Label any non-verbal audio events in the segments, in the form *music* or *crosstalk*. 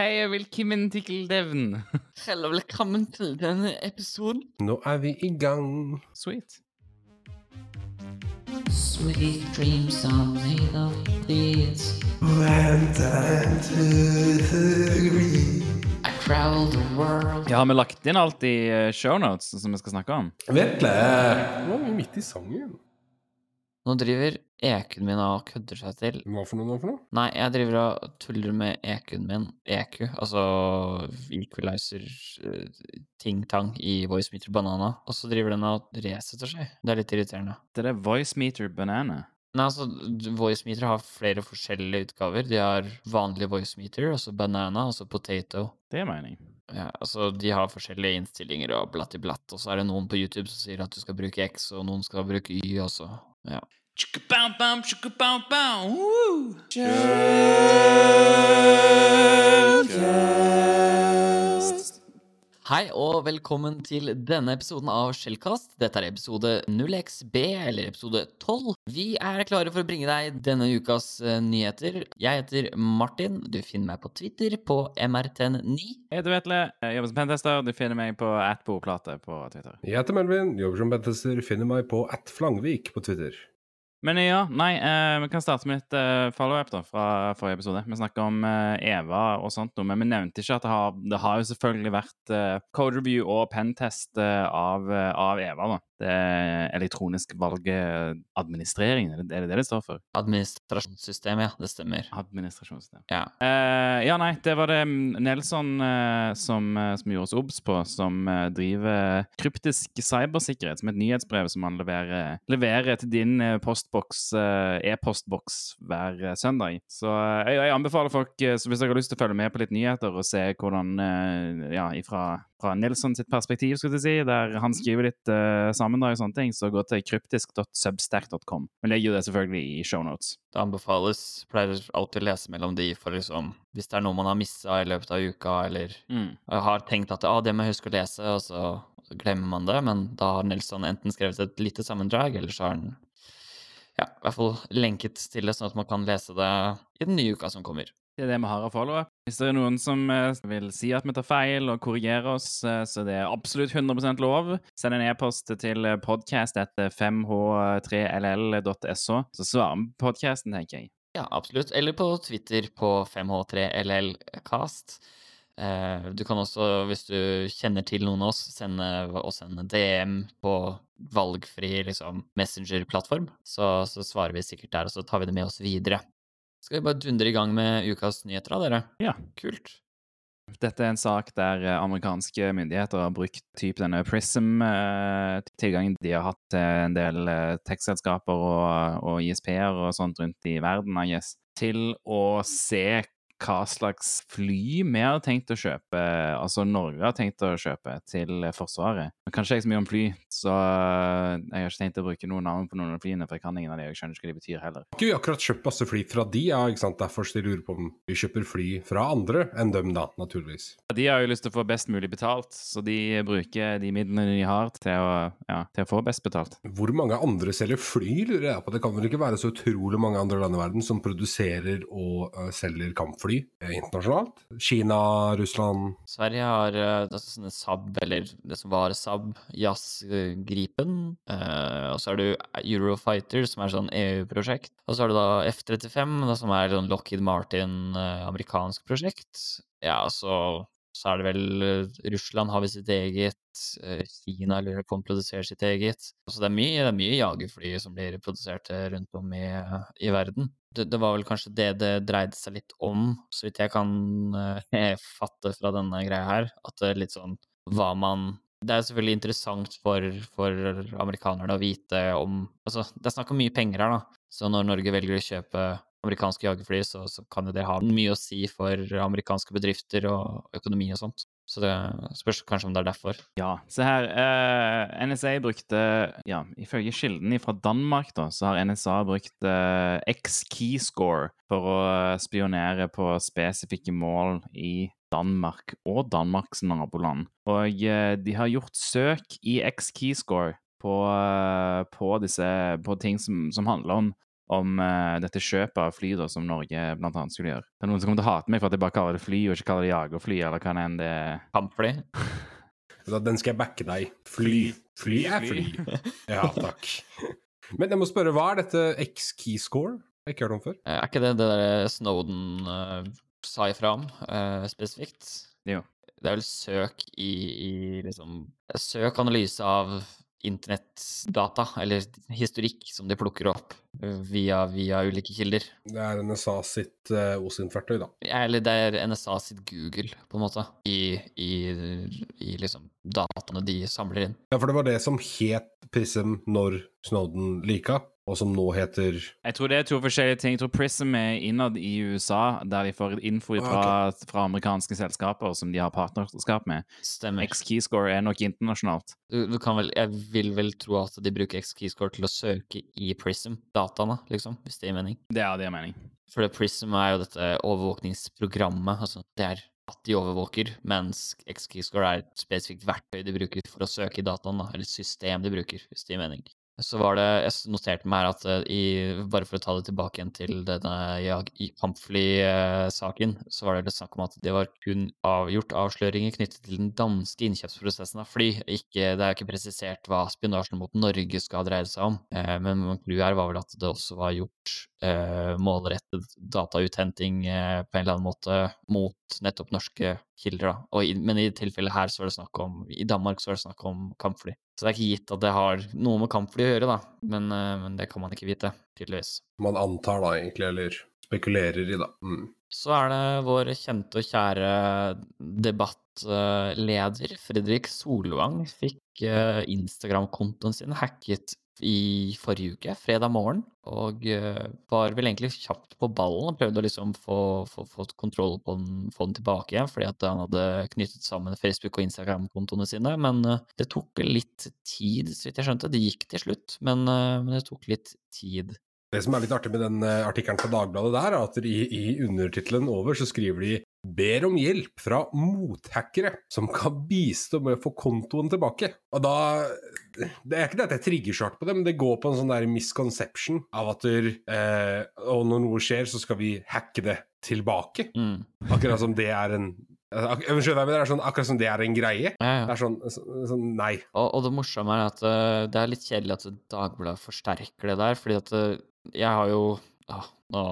Hei *laughs* og velkommen til Devn. Hello, velkommen til denne episoden. Nå er vi i gang. Sweet. Sweet dreams are made of these. I travel the world. Ja, har vi lagt inn alt i eh, shownotes som vi skal snakke om? Vet det. Nå er vi midt i sangen. Nå driver EQ-en min og kødder seg til. Hva for noe nå for noe? Nei, jeg driver og tuller med EQ-en min. EQ, altså equalizer eh, ting-tang i Voice Meter Banana. Og så driver den og resetter seg. Det er litt irriterende. Det er Voice Meter Banana. Nei, altså, Voice Meter har flere forskjellige utgaver. De har vanlig Voice Meter, altså banana, altså potato. Det er mening. Ja, altså, de har forskjellige innstillinger og blatt i blatt, og så er det noen på YouTube som sier at du skal bruke X, og noen skal bruke Y, og så Ja. Woo! Hei og velkommen til denne episoden av Skjellkast. Dette er episode 0xb, eller episode 12. Vi er klare for å bringe deg denne ukas eh, nyheter. Jeg heter Martin. Du finner meg på Twitter på mrtn9. Jeg heter Vetle, jeg jobber som pentester. Du finner meg på atboplate på Twitter. Jeg heter Melvin, jobber som pentester. Finner meg på atflangvik på Twitter. Men ja, nei, eh, vi kan starte med litt eh, follow-up da, fra forrige episode. Vi snakka om eh, Eva og sånt, men vi nevnte ikke at det har, det har jo selvfølgelig vært eh, code review og pentest eh, av, eh, av Eva. da. Det elektronisk valgadministrering, er det det det står for? Administrasjonssystem, ja. Det stemmer. Administrasjonssystem. Ja. Eh, ja, nei, det var det Nelson eh, som, som gjorde oss obs på, som driver kryptisk cybersikkerhet, som et nyhetsbrev som han leverer, leverer til din eh, postboks, eh, e-postboks hver eh, søndag. Så eh, jeg, jeg anbefaler folk, så hvis dere har lyst til å følge med på litt nyheter og se hvordan, ja, ifra fra Nelson sitt perspektiv, skulle jeg si, der han skriver litt uh, sammendrag og sånne ting, så gå til kryptisk.substack.com. Vi legger jo det selvfølgelig i shownotes. Det anbefales. Pleier alltid å lese mellom de for liksom Hvis det er noe man har missa i løpet av uka, eller Mm. har tenkt at ah, det må jeg huske å lese, og så, og så glemmer man det. Men da har Nelson enten skrevet et lite sammendrag, eller så har han ja, i hvert fall lenket til det, sånn at man kan lese det i den nye uka som kommer. Det er det vi har av follow-up. Hvis det er noen som eh, vil si at vi tar feil og korrigere oss, eh, så det er absolutt 100% lov. Send en e-post til podcast etter 5h3ll.so, så svarer vi på podkasten, tenker jeg. Ja, absolutt. Eller på Twitter på 5H3LLcast. Eh, du kan også, hvis du kjenner til noen av oss, sende oss en DM på valgfri liksom, Messenger-plattform. Så, så svarer vi sikkert der, og så tar vi det med oss videre. Skal vi bare dundre i gang med ukas nyheter, da, dere? Ja. Kult. Dette er en sak der eh, amerikanske myndigheter har brukt typ denne Prism-tilgangen de har hatt til en del tekstselskaper og, og ISP-er og sånt rundt i verden, I guess, til å se hva slags fly vi har tenkt å kjøpe, altså Norge har tenkt å kjøpe til Forsvaret. Men kanskje ikke så mye om fly, så eh, jeg har ikke tenkt å bruke noen navn på noen av flyene, for jeg kan ingen av dem, og jeg skjønner ikke hva de betyr heller. Har ikke vi akkurat kjøpt masse fly fra de, ja, ikke sant? Derfor de lurer på om vi kjøper fly fra andre enn dem, da, naturligvis. De har jo lyst til å få best mulig betalt, så de bruker de midlene de har til å, ja, til å få best betalt. Hvor mange andre selger fly, lurer jeg på. Det kan vel ikke være så utrolig mange andre land i verden som produserer og uh, selger kampfly eh, internasjonalt? Kina, Russland Sverige har eh, altså, sånne Saab, eller det som var Saab, Jazz eh, Gripen. Uh, og så har du Eurofighter, som er sånn EU-prosjekt. Og så har du da F-35, som er sånn Lockheed Martin, eh, amerikansk prosjekt. Ja, så, så er det vel eh, Russland har vi sitt eget. Eh, Kina på om produserer sitt eget. Så det er mye, mye jagerfly som blir produsert eh, rundt om i, i verden. Det, det var vel kanskje det det dreide seg litt om, så vidt jeg kan eh, *laughs* fatte fra denne greia her. At det er litt sånn hva man Det er selvfølgelig interessant for, for amerikanerne å vite om Altså, det er snakk om mye penger her, da. Så når Norge velger å kjøpe amerikanske jagerfly, så, så kan jo det ha mye å si for amerikanske bedrifter og økonomi og sånt. Så det spørs kanskje om det er derfor. Ja, se her. eh, NSA brukte Ja, ifølge kilden fra Danmark, da, så har NSA brukt eh, X-keyscore for å spionere på spesifikke mål i Danmark og Danmarks naboland. Og eh, de har gjort søk i X-keyscore på, eh, på disse På ting som, som handler om om uh, dette kjøpet av fly da, som Norge blant annet skulle gjøre. Det er noen som kommer til å hate meg for at jeg bare kaller det fly, og ikke kaller det jagerfly, eller hva enn det er. Kampfly. *laughs* Den skal jeg backe deg. Fly. Fly er fly. *laughs* Ja, takk. Men jeg må spørre, hva er dette X-keyscore? Jeg har ikke hørt om før. Eh, Er ikke det det der Snowden uh, sa ifra om uh, spesifikt? Jo. Det er vel søk i, i liksom Søk analyse av internettdata, eller historikk, som de plukker opp eh, via, via ulike kilder. Det er NSA sitt uh, OSINT-verktøy, da. Eller det er NSA sitt Google, på en måte, i, i, i liksom dataene de samler inn. Ja, for det var det som het Prism når Snowden lika, og som nå heter Jeg tror det er to forskjellige ting. Jeg tror Prism er innad i USA, der de får info fra, fra amerikanske selskaper som de har partnerskap med. Stemmer. X-keyscore er nok internasjonalt. Du, du kan vel, jeg vil vel tro at de bruker X-keyscore til å søke i Prism-dataene, liksom, hvis det gir mening. Det er det jeg mening. For Prism er jo dette overvåkningsprogrammet. altså Det er at de overvåker, mens X-keyscore er et spesifikt verktøy de bruker for å søke i dataen, eller system de bruker, hvis det gir mening. Så var det, Jeg noterte meg her at eh, i, bare for å ta det tilbake igjen til denne i kampflysaken, så var det snakk om at det var kun avgjort avsløringer knyttet til den danske innkjøpsprosessen av fly. Ikke, det er ikke presisert hva spionasjen mot Norge skal dreie seg om, eh, men clouet her var vel at det også var gjort eh, målrettet datauthenting eh, på en eller annen måte mot nettopp norske kilder. Da. Og i, men i tilfellet her så var det snakk om I Danmark så var det snakk om kampfly. Så det er ikke gitt at det har noe med kampfly å gjøre, da. Men, eh, men det kan man ikke vite, tydeligvis. Man antar da egentlig, eller spekulerer i, da. Mm. Så er det vår kjente og kjære debattleder Fredrik Solvang fikk eh, Instagram-kontoen sin hacket i forrige uke, fredag morgen, og eh, var vel egentlig kjapt på ballen og prøvde å liksom få, få, få kontroll på den, få den tilbake igjen, fordi at han hadde knyttet sammen Facebook- og Instagram-kontoene sine, men eh, det tok litt tid, så vidt jeg skjønte. Det gikk til slutt, men, eh, men det tok litt tid. Det som er litt artig med den artikkelen fra Dagbladet der, er at i, i undertittelen over så skriver de Ber om hjelp fra mothackere som kan bistå med å få kontoen tilbake. Og da Det er ikke det at jeg trigger så hardt på det, men det går på en sånn der misconception av at du, eh, Og når noe skjer, så skal vi hacke det tilbake. Mm. Akkurat som det er en ak skjønner, det er sånn, Akkurat som det er en greie. Ja, ja. Det er sånn, så, sånn Nei. Og, og det morsomme er at uh, det er litt kjedelig at Dagbladet forsterker det der, fordi at uh, jeg har jo ah, nå,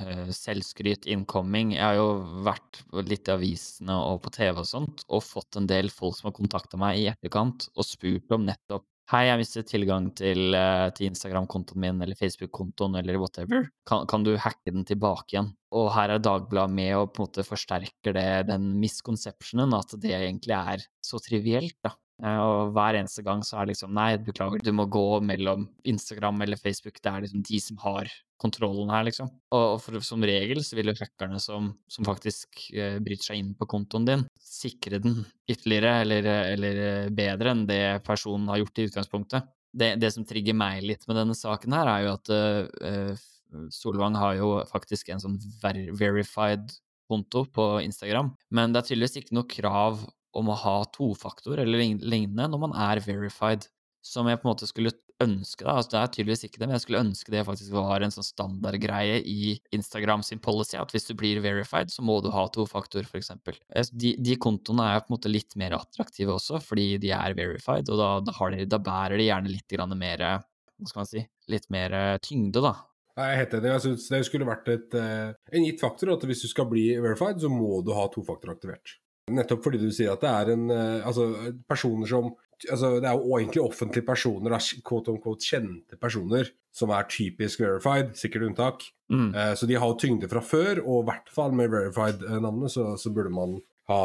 eh, Selvskryt incoming. Jeg har jo vært litt i avisene og på TV og sånt, og fått en del folk som har kontakta meg i etterkant og spurt om nettopp Hei, jeg mistet tilgang til, eh, til Instagram-kontoen min eller Facebook-kontoen eller whatever. Kan, kan du hacke den tilbake igjen? Og her er Dagbladet med og på en måte forsterker det, den misconceptionen at det egentlig er så trivielt, da. Eh, Og hver eneste gang så er det liksom Nei, beklager, du må gå mellom Instagram eller Facebook. Det er liksom de som har kontrollen her, liksom. Og for, som regel så vil jo hackerne som, som faktisk eh, bryter seg inn på kontoen din, sikre den ytterligere eller, eller eh, bedre enn det personen har gjort i utgangspunktet. Det, det som trigger meg litt med denne saken her, er jo at eh, Solvang har jo faktisk en sånn ver verified konto på Instagram, men det er tydeligvis ikke noe krav om å ha tofaktor eller lignende når man er verified, som jeg på en måte skulle ønske, det. Altså, det er tydeligvis ikke det, men jeg skulle ønske det faktisk var en sånn standardgreie i Instagram sin policy, at hvis du blir verified, så må du ha tofaktor, for eksempel. Eh, De, de kontoene er på en måte litt mer attraktive også, fordi de er verified, og da, da, de, da bærer de gjerne litt mer Hva skal man si? Litt mer tyngde, da. Jeg er helt enig. Jeg synes det skulle vært et, eh, en gitt faktor at hvis du skal bli verified, så må du ha tofaktor aktivert. Nettopp fordi du sier at det er en eh, Altså, personer som altså, Det er jo egentlig offentlige personer, quote on quote kjente personer, som er typisk verified, sikkert unntak. Mm. Eh, så de har jo tyngde fra før, og i hvert fall med verified-navnet, så, så burde man ha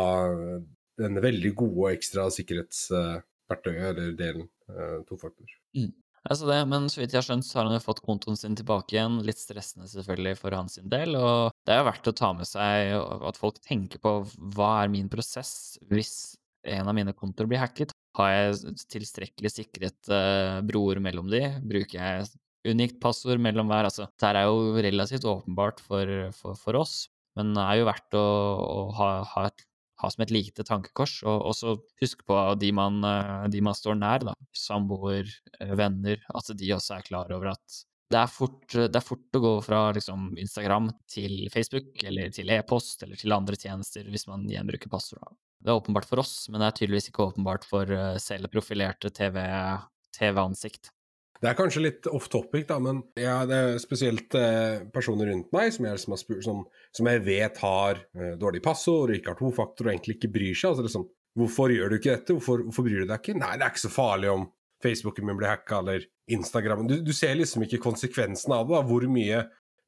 den veldig gode ekstra sikkerhetsverktøyet, eller delen, eh, tofaktor. Altså det, men så vidt jeg har skjønt, så har han jo fått kontoen sin tilbake igjen. Litt stressende selvfølgelig for hans del, og det er jo verdt å ta med seg at folk tenker på hva er min prosess hvis en av mine kontoer blir hacket? Har jeg tilstrekkelig sikret uh, broer mellom de? Bruker jeg unikt passord mellom hver? Altså, det er jo relativt åpenbart for, for, for oss, men det er jo verdt å, å ha, ha, et, ha som et lite tankekors, og også huske på de man, eh, de man står nær, da. Samboer, eh, venner, at de også er klar over at Det er fort, det er fort å gå fra liksom, Instagram til Facebook, eller til e-post, eller til andre tjenester hvis man gjenbruker passord. Det er åpenbart for oss, men det er tydeligvis ikke åpenbart for uh, selv profilerte TV-ansikt. TV det er kanskje litt off topic, da, men ja, det er spesielt eh, personer rundt meg som jeg, som, spurt, som, som jeg vet har eh, dårlig passord og ikke har tofaktor og egentlig ikke bryr seg. altså liksom, Hvorfor gjør du ikke dette? Hvorfor, hvorfor, bryr du deg ikke? Nei, det er ikke så farlig om Facebooken min blir hacka eller Instagram. Du, du, ser liksom ikke konsekvensen av det. da, Hvor mye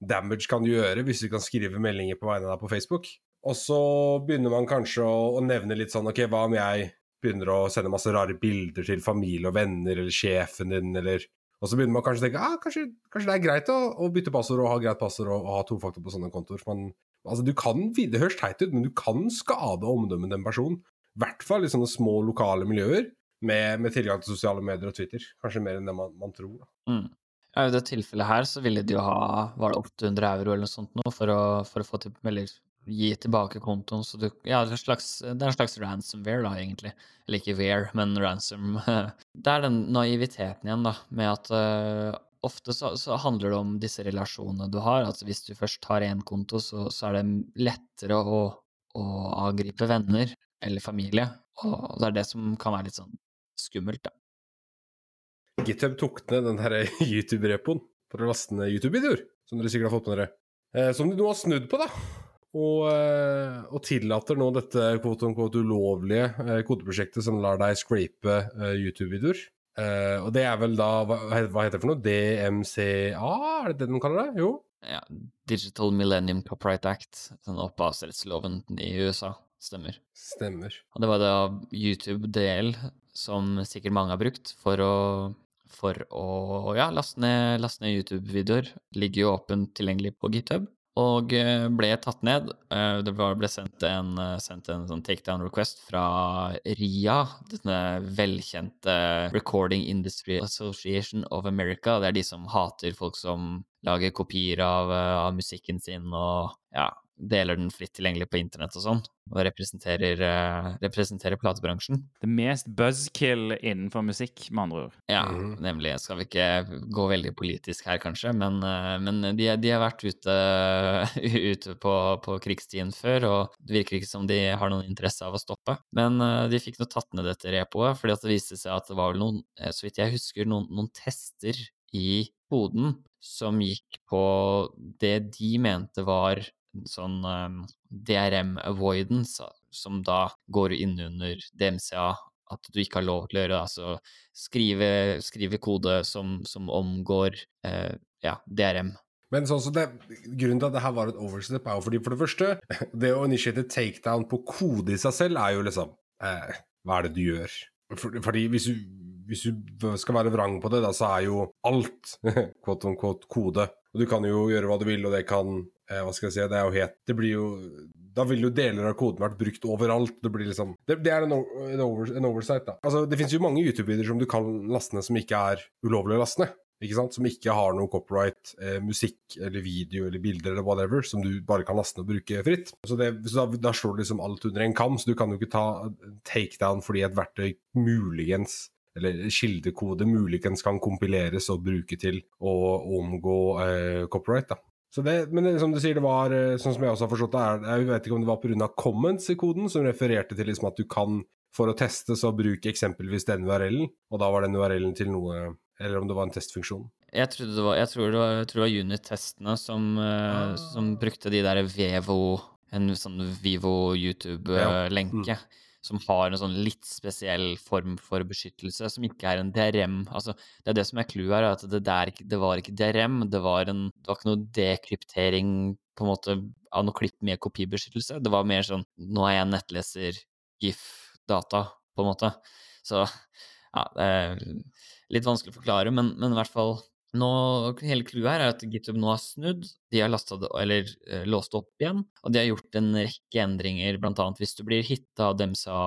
damage kan du gjøre hvis du kan skrive meldinger på vegne av deg på Facebook? Og så begynner man kanskje å, å nevne litt sånn OK, hva om jeg begynner å sende masse rare bilder til familie og venner eller sjefen din eller og så begynner man kanskje å tenke ah, kanskje, kanskje det er greit å, å, bytte passord og ha greit passord og, og ha tofaktor på sånne kontoer. Altså, det høres teit ut, men du kan skade omdømmet til en person. I hvert fall i sånne små lokale miljøer med, med, tilgang til sosiale medier og Twitter. Kanskje mer enn det man, man tror. Mm. Ja, I det tilfellet her så ville de jo ha var det 800 euro eller noe sånt nå for å, for å få til, eller gi tilbake kontoen. Så du, ja, det er, slags, det er en slags ransomware, da, egentlig. Eller ikke wear, men ransom. *laughs* Det er den naiviteten igjen, da, med at uh, ofte så, så, handler det om disse relasjonene du har. Altså hvis du først har én konto, så, så, er det lettere å, å angripe venner eller familie. Og det er det som kan være litt sånn skummelt, da. GitHub tok ned den her *laughs* YouTube-repoen for å laste ned YouTube-videoer, som dere sikkert har fått med dere. Eh, som de nå har snudd på, da. Og, eh, og, tillater nå dette quote unquote ulovlige eh, kodeprosjektet som lar deg scrape eh, YouTube-videoer. og det er vel da hva, heter det for noe? DMCA, er det det de kaller det? Jo? Ja, Digital Millennium Copyright Act, sånn opphavsrettsloven i USA. Stemmer. Stemmer. Og det var da YouTube DL, som sikkert mange har brukt for å for å ja, laste ned, ned YouTube-videoer. Ligger jo åpent tilgjengelig på GitHub og eh, ble tatt ned. Eh, det ble sendt en, eh, sendt en sånn takedown request fra RIA, denne velkjente Recording Industry Association of America. Det er de som hater folk som lager kopier av, av musikken sin og ja, deler den fritt tilgjengelig på internett og sånn, og representerer, uh, representerer, platebransjen. Det mest buzzkill innenfor musikk, med andre ord. Ja, mm. nemlig. Skal vi ikke gå veldig politisk her, kanskje, men, uh, men de, de, har vært ute, *laughs* ute på, på, krigstiden før, og det virker ikke som de har noen interesse av å stoppe. Men de fikk nå tatt ned dette repoet, fordi det viste seg at det var vel noen, så vidt jeg husker, noen, noen tester i koden som gikk på det de mente var sånn um, DRM avoidance, som da går inn under DMCA, at du ikke har lov til å gjøre det. Altså skrive, skrive kode som, som omgår uh, ja, DRM. Men sånn som det, Grunnen til at det her var et overstep, er jo fordi for det første *laughs* Det å initiate takedown på kode i seg selv er jo liksom eh, Hva er det du gjør? For, fordi hvis du, hvis du skal være vrang på det, da så er jo alt *laughs* quote on quote kode. Og du kan jo gjøre hva du vil, og det kan eh, Hva skal jeg si Det er jo helt Det blir jo Da vil jo deler av koden vært brukt overalt. Det blir liksom Det, det er en, en, over, en, oversight, da. Altså, det finnes jo mange YouTube-videoer som du kan laste ned som ikke er ulovlig å laste ned. Ikke sant? Som ikke har noe copyright, eh, musikk eller video eller bilder eller whatever, som du bare kan laste ned og bruke fritt. Så, det, så da, da, slår du liksom alt under en kam, så du kan jo ikke ta takedown fordi et verktøy muligens eller kildekode muligens kan kompileres og bruke til å omgå eh, copyright. da. Så det, men det, som du sier, det var eh, sånn som jeg også har forstått det, er, jeg vet ikke om det var pga. comments i koden som refererte til liksom at du kan, for å teste, så bruke eksempelvis den URL-en, og da var den URL-en til noe Eller om det var en testfunksjon. Jeg, det var, jeg tror det var, var unit-testene som, uh, ah. som, brukte de der Vevo En sånn Vivo YouTube-lenke. Ja. Mm som har en sånn litt spesiell form for beskyttelse, som ikke er en DRM. Altså, det er det som er clouet her, at det, der, det var ikke DRM, det var, en, det var ikke noe dekryptering på en måte av noe klipp med kopibeskyttelse. Det var mer sånn nå er jeg nettleser GIF-data, på en måte. Så ja, det er litt vanskelig å forklare, men, men i hvert fall nå, hele clouet her er at GitHub nå har snudd. De har det, eller, uh, låst opp igjen, og de har gjort en rekke endringer. Blant annet hvis du blir hitta av demsa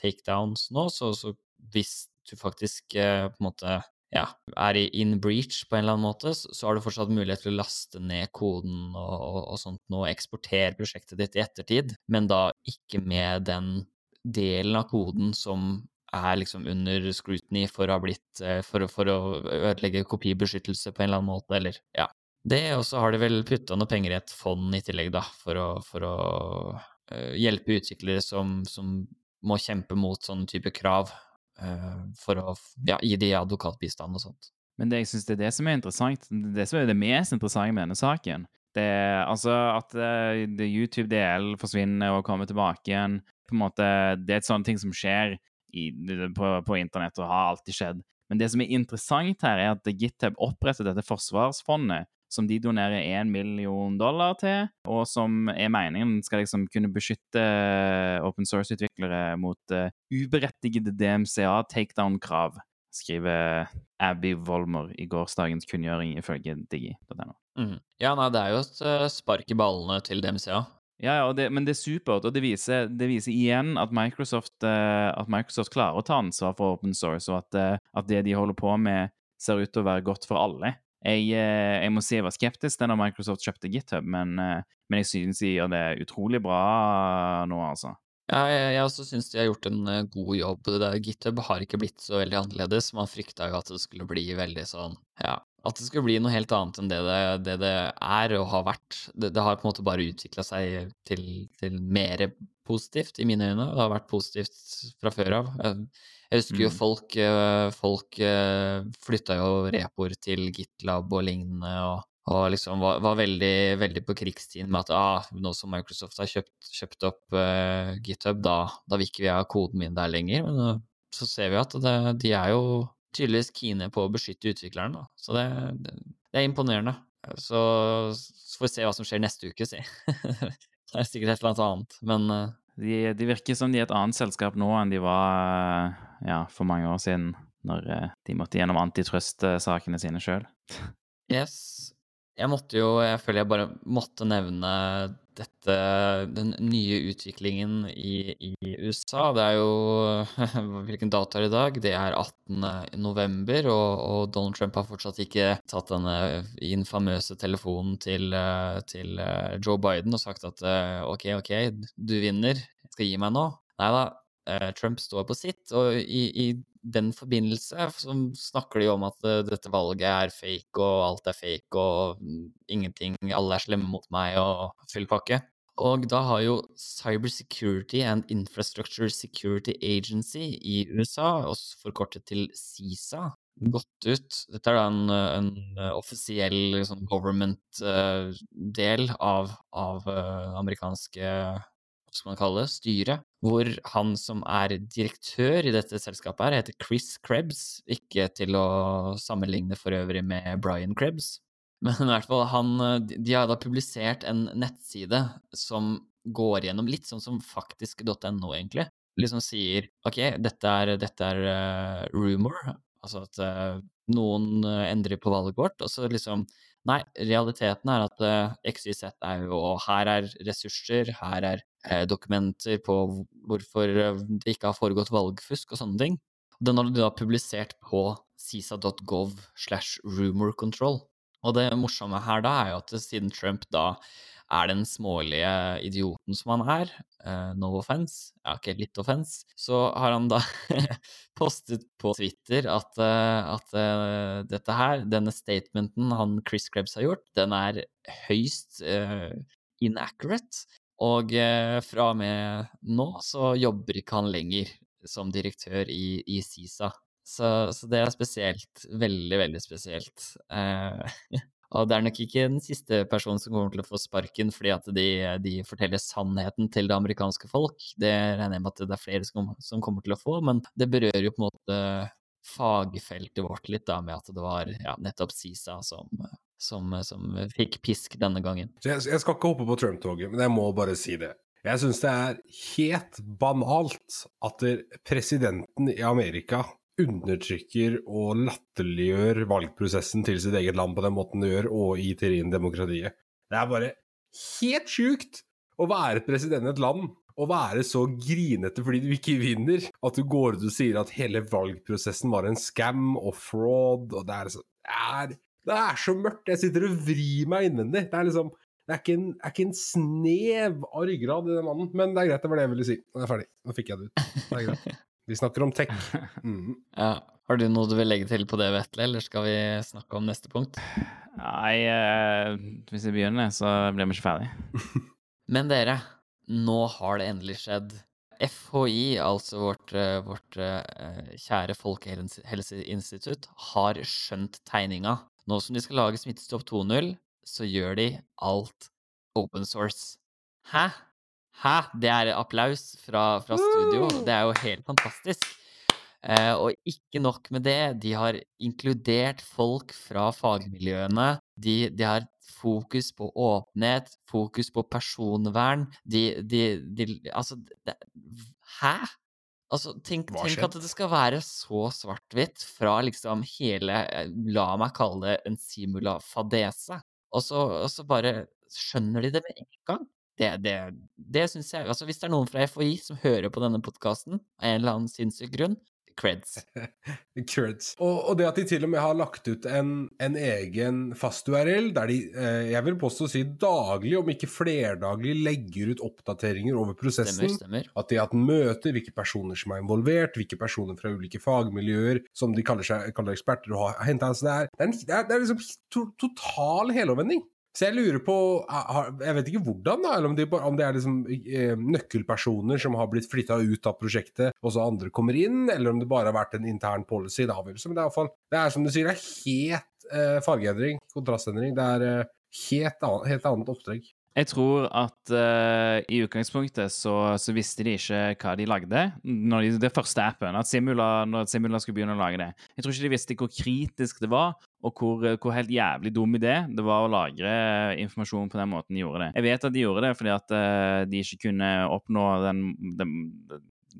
takedowns nå, så, så hvis du faktisk uh, på en måte ja, er i in breach på en eller annen måte, så har du fortsatt mulighet til å laste ned koden og, og, og sånt nå, eksportere prosjektet ditt i ettertid, men da ikke med den delen av koden som er liksom under scrutiny for å ha blitt eh, For, for å ødelegge kopibeskyttelse på en eller annen måte, eller ja. Det, og så har de vel putta noe penger i et fond i tillegg, da, for å, for å eh, hjelpe utviklere som, som må kjempe mot sånne type krav, uh, for å ja, gi de advokatbistand og sånt. Men det, jeg synes det er det som er interessant. Det som er det mest interessante med denne saken, det er altså at uh, YouTube-DL forsvinner og kommer tilbake igjen. På en måte, Det er et sånt ting som skjer i, på, på internett og har alltid skjedd. Men det som er interessant her, er at GitHub oppretter dette forsvarsfondet som de donerer 1 million dollar til, og som er meningen skal liksom kunne beskytte open source-utviklere mot uh, uberettigede DMCA-takedown-krav, skriver Abby Volmer i gårsdagens kunngjøring ifølge digi.no. Mm. Ja, nei, det er jo et eh, spark i ballene til DMCA. Ja, ja, det, men det er supert, og det viser, det viser igjen at Microsoft, uh, at Microsoft klarer å ta ansvar for open source, og at, uh, at det de holder på med, ser ut til å være godt for alle. Jeg, uh, jeg må si jeg var skeptisk da Microsoft kjøpte GitHub, men, men jeg synes de gjør det utrolig bra nå, altså. Ja, jeg, jeg også syns de har gjort en god jobb. Det der GitHub har ikke blitt så veldig annerledes. Man frykta jo at det skulle bli veldig sånn Ja, at det skulle bli noe helt annet enn det det, det, det er og har vært. Det, det har på en måte bare utvikla seg til, til mer positivt, i mine øyne. Det har vært positivt fra før av. Jeg, husker jo Mm. folk, eh, folk eh, flytta jo repoer til GitLab og lignende, og, og liksom var, var veldig, veldig på krigstiden med at ah, nå som Microsoft har kjøpt, kjøpt opp uh, GitHub, da, da vil ikke vi ha koden min der lenger. Men uh, så ser vi at det, de er jo tydeligvis kine på å beskytte utvikleren, da. Så det, det, det er imponerende. Så, så får vi se hva som skjer neste uke, si. *laughs* det er sikkert et eller annet annet, men uh... De, de virker som de er et annet selskap nå enn de var eh, ja, for mange år siden, når eh, de måtte gjennom antitrust-sakene sine sjøl. *laughs* Yes. Jeg måtte jo Jeg føler jeg bare måtte nevne dette Den nye utviklingen i, i USA. Det er jo *laughs* Hvilken dato er det i dag? Det er 18. november, og, og Donald Trump har fortsatt ikke tatt denne infamøse telefonen til, eh, til eh, Joe Biden og sagt at eh, OK, OK, du vinner. Jeg skal gi meg nå. Nei da. eh, Trump står på sitt, og i, i den forbindelse snakker de om at eh, dette valget er fake, og alt er fake, og mm, ingenting Alle er slemme mot meg, og full pakke. Og da har jo Cybersecurity and Infrastructure Security Agency i USA, også forkortet til CISA, gått ut Dette er da en, en offisiell liksom, government-del av, av eh, amerikanske skal man kaller det, styret, hvor han som er direktør i dette selskapet her, heter Chris Krebs, ikke til å sammenligne for øvrig med Brian Krebs. *laughs* Men i hvert fall, han, de de har da publisert en nettside som går gjennom litt sånn som faktisk.no, egentlig. Liksom sier ok, dette er, dette er uh, rumor, altså at uh, noen eh, endrer på valget vårt, og så liksom Nei, realiteten er at uh, XYZ er jo Og her er ressurser, her er eh, dokumenter på hvorfor eh, det ikke har foregått valgfusk og sånne ting. Den har du da publisert på cisa.gov slash rumor control. Og det morsomme her da er jo at siden Trump da er den smålige idioten som han er, uh, no offense, ja, ikke litt offense, så har han da *laughs* postet på Twitter at, uh, at uh, dette her, denne statementen han Chris Krebs har gjort, den er høyst inaccurate. Og fra og med nå så jobber ikke han lenger som direktør i, i CISA. Så, så det er spesielt. Veldig, veldig spesielt. Eh, *laughs* og det er nok ikke den siste personen som kommer til å få sparken fordi at de, de forteller sannheten til det amerikanske folk. Det regner jeg med at det er flere som, som kommer til å få, men det berører jo på en måte fagfeltet vårt litt, da, med at det var ja, nettopp CISA som, som, som fikk pisk denne gangen. Jeg, jeg skal ikke hoppe på Trump-toget, men jeg må bare si det. Jeg syns det er helt banalt at presidenten i Amerika undertrykker og latterliggjør valgprosessen til sitt eget land på den måten det gjør, og i teorien demokratiet. Det er bare helt sjukt å være president i et land og være så grinete fordi du ikke vinner, at du går ut og sier at hele valgprosessen var en scam og fraud, og det er så det er, det er så mørkt. Jeg sitter og vrir meg innvendig. Det er liksom det er, ikke en, er ikke en snev av ryggrad i den mannen, men det er greit, det var det jeg ville si. Nå er jeg ferdig. Nå fikk jeg det ut. Det er greit. *laughs* Vi snakker om tech. *laughs* Mm. Ja. Har du noe du vil legge til på det, Vetle, eller skal vi snakke om neste punkt? Nei, eh, hvis vi begynner, så blir vi ikke ferdig. *laughs* Men dere, nå har det endelig skjedd. FHI, altså vårt, eh, vårt eh, kjære folkehelseinstitutt, har skjønt tegninga. Nå som de skal lage Smittestopp 2.0, så gjør de alt open source. Hæ? Hæ? Det er applaus fra, fra studio. Det er jo helt fantastisk. Eh, og ikke nok med det, de har inkludert folk fra fagmiljøene. De, de har fokus på åpenhet, fokus på personvern. De, de, de Altså, det, hæ? Altså, tenk, tenk at det skal være så svart-hvitt fra liksom hele eh, La meg kalle det en simula-fadese. Og så, og så bare skjønner de det med en gang. Det, det, det syns jeg Altså, hvis det er noen fra FHI som hører på denne podkasten av en eller annen sinnssyk grunn, creds. *laughs* Creds. Og, og det at de til og med har lagt ut en, en egen fast URL, der de, eh, jeg vil påstå å si daglig, om ikke flerdaglig, legger ut oppdateringer over prosessen. Stemmer, stemmer. At de har hatt møter, hvilke personer som er involvert, hvilke personer fra ulike fagmiljøer som de kaller, seg, kaller eksperter, og har henta altså det, er, er, en- det, er, det er liksom to, total helomvending. Så jeg lurer på Jeg vet ikke hvordan, da, eller om det, om det er liksom eh, nøkkelpersoner som har blitt flytta ut av prosjektet, og så andre kommer inn, eller om det bare har vært en intern policy. Det, avgjørelse, men det, er fall, det er som du sier, det er helt eh, fargeendring, kontrastendring. Det er eh, helt, helt annet oppdrag. Jeg tror at uh, i utgangspunktet så, så visste de ikke hva de lagde. Når de, det første appen, at Simula, når Simula skulle begynne å lage det. Jeg tror ikke de visste hvor kritisk det var, og hvor, hvor helt jævlig dum idé det var å lagre informasjon på den måten de gjorde det. Jeg vet at de gjorde det fordi at eh, de ikke kunne oppnå den, den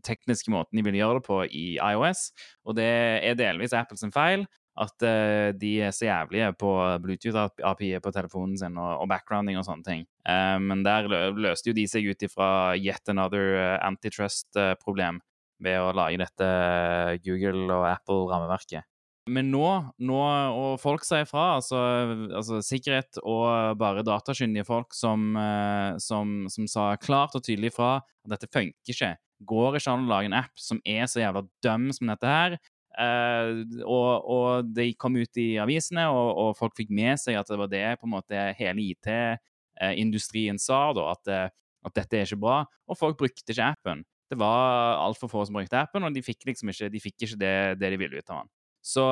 tekniske måten de ville gjøre det på i iOS, og det er delvis Apples feil at eh, de er så jævlige på Bluetooth-API på telefonen sin og, og backgrounding og sånne ting. Eh, men der løste jo de seg ut ifra yet another eh, antitrust-problem ved å lage dette eh, Google- og Apple-rammeverket. Men nå, nå, og folk sier fra, altså, altså sikkerhet og bare datakyndige folk som, eh, som, som sa klart og tydelig fra at dette funker ikke. Går ikke an å lage en app som er så jævla dum som dette her. Eh, og, og de kom ut i avisene, og, og folk fikk med seg at det var det på en måte hele IT-industrien sa, da, at, eh, at dette er ikke bra. Og folk brukte ikke appen. Det var altfor få som brukte appen, og de fikk liksom ikke, de fikk ikke det, det de ville ut av den. Så,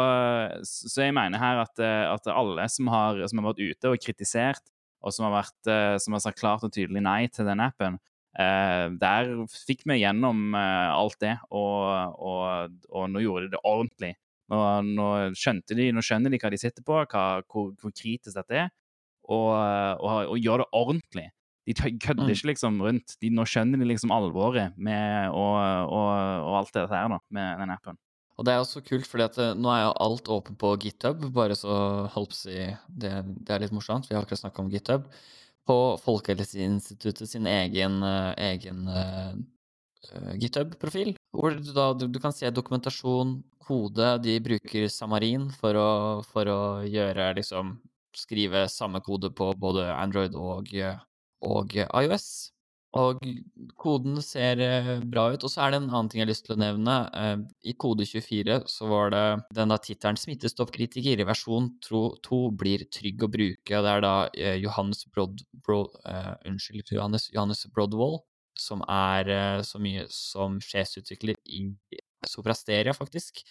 så jeg mener her at, eh, at alle som har, som har vært ute og kritisert, og som har, vært, eh, som har sagt klart og tydelig nei til den appen, eh, der fikk vi gjennom alt det, og, og, og nå gjorde de det ordentlig. Nå, nå, skjønte de, nå skjønner de hva de sitter på, hva, hvor, hvor kritisk dette er, og, og, og gjør det ordentlig. De kødder Mm. ikke liksom rundt. De, nå skjønner de liksom alvoret med og, og alt dette her da, med den appen. Og det er også kult, fordi at eh, nå er jo alt åpent på GitHub, bare så holdt det, det er litt morsomt. Vi har akkurat snakka om GitHub. På Folkehelseinstituttet sin egen, eh, egen eh, GitHub-profil, hvor du da du, du kan se dokumentasjon, kode. De bruker Samarin for å, for å gjøre liksom Skrive samme kode på både Android og, og iOS. Og koden ser eh, bra ut. Og så er det en annen ting jeg har lyst til å nevne. Eh, I kode 24 så var det den da tittelen 'Smittestoppkritiker' i versjon 2 blir trygg å bruke. Og det er da eh, Johannes, Brod, Brod, uh, unnskyld, Johannes, Johannes Brodwall, som er så mye som sjefsutvikler i Soprasteria, faktisk.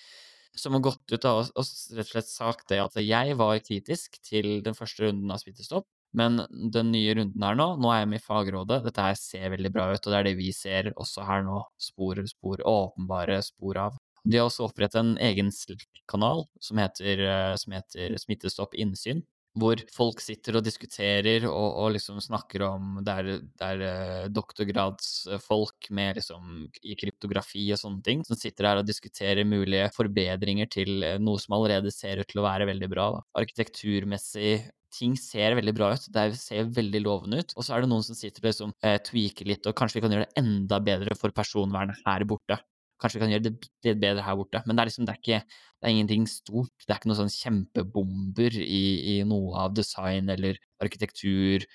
Som har gått ut og, og rett og slett sagt det at jeg var kritisk til den første runden av Smittestopp. Men den nye runden her nå, nå er jeg med i fagrådet, dette her ser veldig bra ut, og det er det vi ser også her nå. Spor, spor, åpenbare spor av. De har også opprettet en egen Slack-kanal som eh, som heter Smittestopp innsyn, hvor folk sitter og diskuterer og, og liksom snakker om Det er, det er eh, doktorgradsfolk med liksom i kryptografi og sånne ting, som sitter her og diskuterer mulige forbedringer til eh, noe som allerede ser ut til å være veldig bra. Da. Arkitekturmessig ting ser veldig bra ut, det ser veldig lovende ut. Og så er det noen som sitter og liksom, eh, tweaker litt, og kanskje vi kan gjøre det enda bedre for personvernet her borte. Kanskje vi kan gjøre det litt bedre her borte. Men det er liksom, det er ikke det er ingenting stort. Det er ikke noen sånn kjempebomber i, i noe av design eller arkitektur,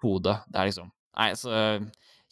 kode. Det er liksom Nei, så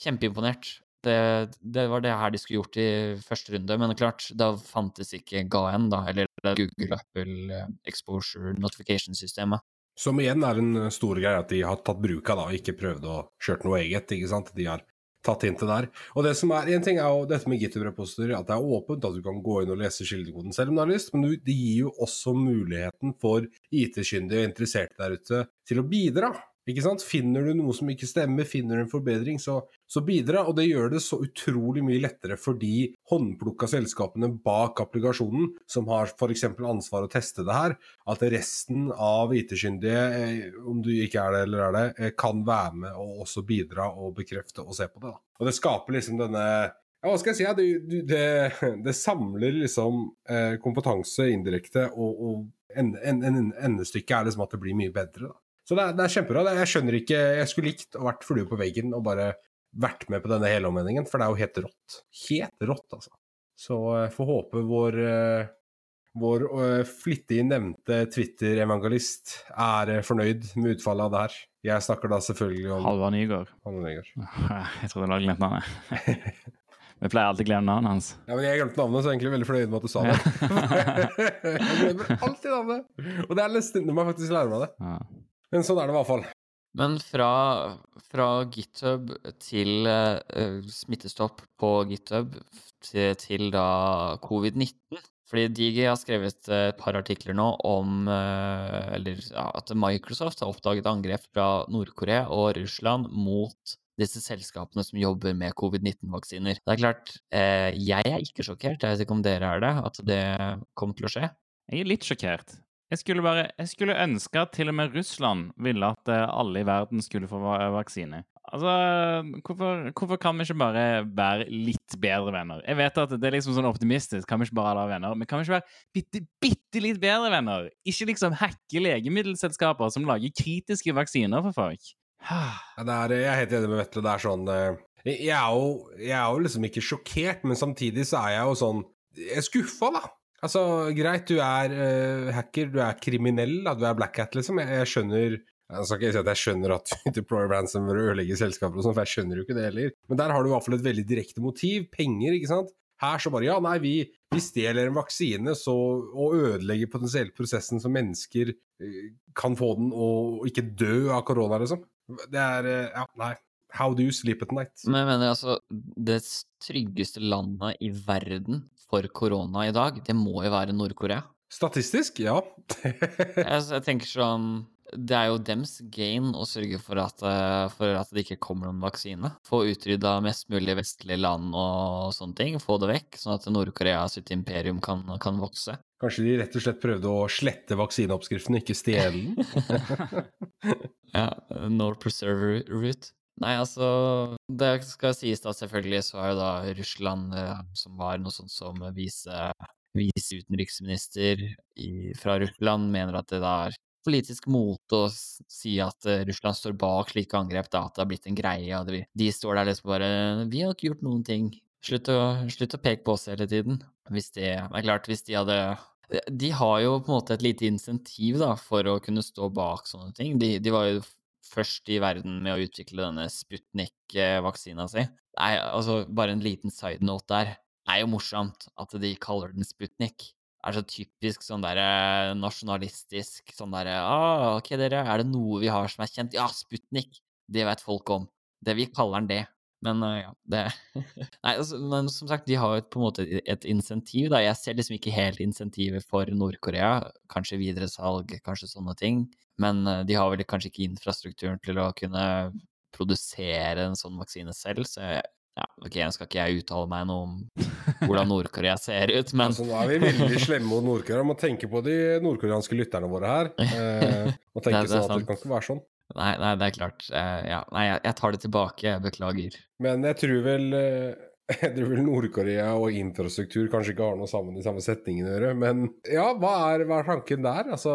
kjempeimponert. Det, det var det her de skulle gjort i første runde, men klart, da fantes ikke GAN, da, eller Google Apple Exposure Notification-systemet. Som igjen er en stor greie at de har tatt bruk av, da, og ikke prøvd å kjøre noe eget. ikke sant? De har tatt hintet der. Og det som er, En ting er jo dette med GitHub-repository, at det er åpent, at du kan gå inn og lese kildekoden selv om du har lyst, men det gir jo også muligheten for IT-kyndige og interesserte der ute til å bidra. Ikke sant? Finner du noe som ikke stemmer, finner du en forbedring, så, så bidra. Og det gjør det så utrolig mye lettere for de håndplukka selskapene bak applikasjonen, som har f.eks. ansvar å teste det her, at resten av IT-kyndige, eh, om du ikke er det eller er det, eh, kan være med og også bidra og bekrefte og se på det. Da. Og det skaper liksom denne ja, hva skal jeg si? Ja, det, det, det, samler liksom eh, kompetanse indirekte, og, og en, en, er liksom at det blir mye bedre. Da. Så det er, det er kjempebra. Jeg skjønner ikke Jeg skulle likt å vært flue på veggen og bare vært med på denne helomvendingen, for det er jo helt rått. Helt rått, altså. Så jeg får håpe vår, eh, vår uh, flittig nevnte Twitter-evangelist er fornøyd med utfallet av det her. Jeg snakker da selvfølgelig om Halvard Nygaard. Nygaard. *laughs* Jeg trodde du hadde glemt navnet. *laughs* Vi pleier alltid å glemme navnet hans. Ja, men Jeg glemte navnet, så jeg er egentlig veldig fornøyd med at du sa det. *laughs* jeg glemmer alltid navnet! Og det er nesten når må faktisk lære meg det. Ja. Men sånn er det i hvert fall. Men fra, fra GitHub til uh, smittestopp på GitHub til, til da covid-19 Fordi Digi har skrevet et par artikler nå om uh, eller, ja, at Microsoft har oppdaget angrep fra Nord-Korea og Russland mot disse selskapene som jobber med covid-19-vaksiner. Det er klart, uh, jeg er ikke sjokkert, jeg vet ikke om dere er det, at det kommer til å skje. Jeg er litt sjokkert. Jeg skulle, bare, jeg skulle ønske at til og med Russland ville at eh, alle i verden skulle få vaksine. Altså, hvorfor, hvorfor, kan vi ikke bare være litt bedre venner? Jeg vet at det er liksom sånn optimistisk, kan vi ikke bare være venner? Men kan vi ikke være bitte, bitte litt bedre venner? Ikke liksom hacke legemiddelselskaper som lager kritiske vaksiner for folk. er, jeg er helt enig med Vetle. Det er sånn eh, jeg er, jo, jeg er jo liksom ikke sjokkert, men samtidig så er jeg jo sånn Jeg er skuffa, da. Altså, greit, du er uh, hacker, du er kriminell, da, du er black hat, liksom. Jeg, jeg skjønner jeg skal ikke si at jeg skjønner at *laughs* du deployer ransomware og ødelegger selskaper og sånn, for jeg skjønner jo ikke det heller. Men der har du i hvert fall et veldig direkte motiv. Penger, ikke sant. Her så bare ja, nei, vi, vi stjeler en vaksine så, og ødelegger potensielt prosessen så mennesker uh, kan få den og, ikke dø av korona, liksom. Det er uh, Ja, nei. How do you sleep at night? Men jeg mener altså, det tryggeste landet i verden for korona i dag, det må jo være Nord-Korea. Statistisk, ja. *laughs* jeg, tenker sånn Det er jo dems gain å sørge for at, eh, for at det ikke kommer noen vaksine. Få utrydda mest mulig vestlige land og sånne ting. Få det vekk, sånn at Nord-Korea sitt imperium kan, kan, vokse. Kanskje de rett og slett prøvde å slette vaksineoppskriften, ikke stjele den? *laughs* ja. Nord Preserver Route. Nei, altså Det skal sies da selvfølgelig så er jo da Russland, eh, som var noe sånt som vise, viseutenriksminister fra Russland, mener at det da er politisk mote å si at uh, Russland står bak slike angrep, da, at det har blitt en greie. og De står der liksom bare Vi har ikke gjort noen ting. Slutt å, slutt å peke på oss hele tiden. Hvis det er klart, hvis de hadde De har jo på en måte et lite insentiv da, for å kunne stå bak sånne ting. De, de var jo først i verden med å utvikle denne Sputnik-vaksina si. Nei, altså, bare en liten side note der. Det er jo morsomt at de kaller den Sputnik. Det er så typisk sånn derre nasjonalistisk sånn derre ah, OK, dere, er det noe vi har som er kjent? Ja, Sputnik! Det vet folk om. Det Vi kaller den det. Men uh, ja, det *laughs* Nei, altså, men som sagt, de har jo på en måte et insentiv, da. Jeg ser liksom ikke helt insentivet for Nord-Korea. Kanskje videresalg, kanskje sånne ting. Men uh, de har vel kanskje ikke infrastrukturen til å kunne produsere en sånn vaksine selv, så jeg, ja, ok, jeg skal ikke jeg uttale meg noe om hvordan *laughs* Nord-Korea ser ut, men altså, Nå er vi veldig *laughs* slemme mot Nord-Korea. Må tenke på de nordkoreanske lytterne våre her. Eh, og tenke det, det sånn at det kan ikke være sånn. Nei, nei, det er klart. Uh, ja. Nei, jeg, jeg, tar det tilbake. Jeg beklager. Men jeg tror vel uh, *laughs* jeg vel Nord-Korea og infrastruktur kanskje ikke har noe sammen i samme setningen å gjøre. Men ja, hva er, hva er tanken der? Altså,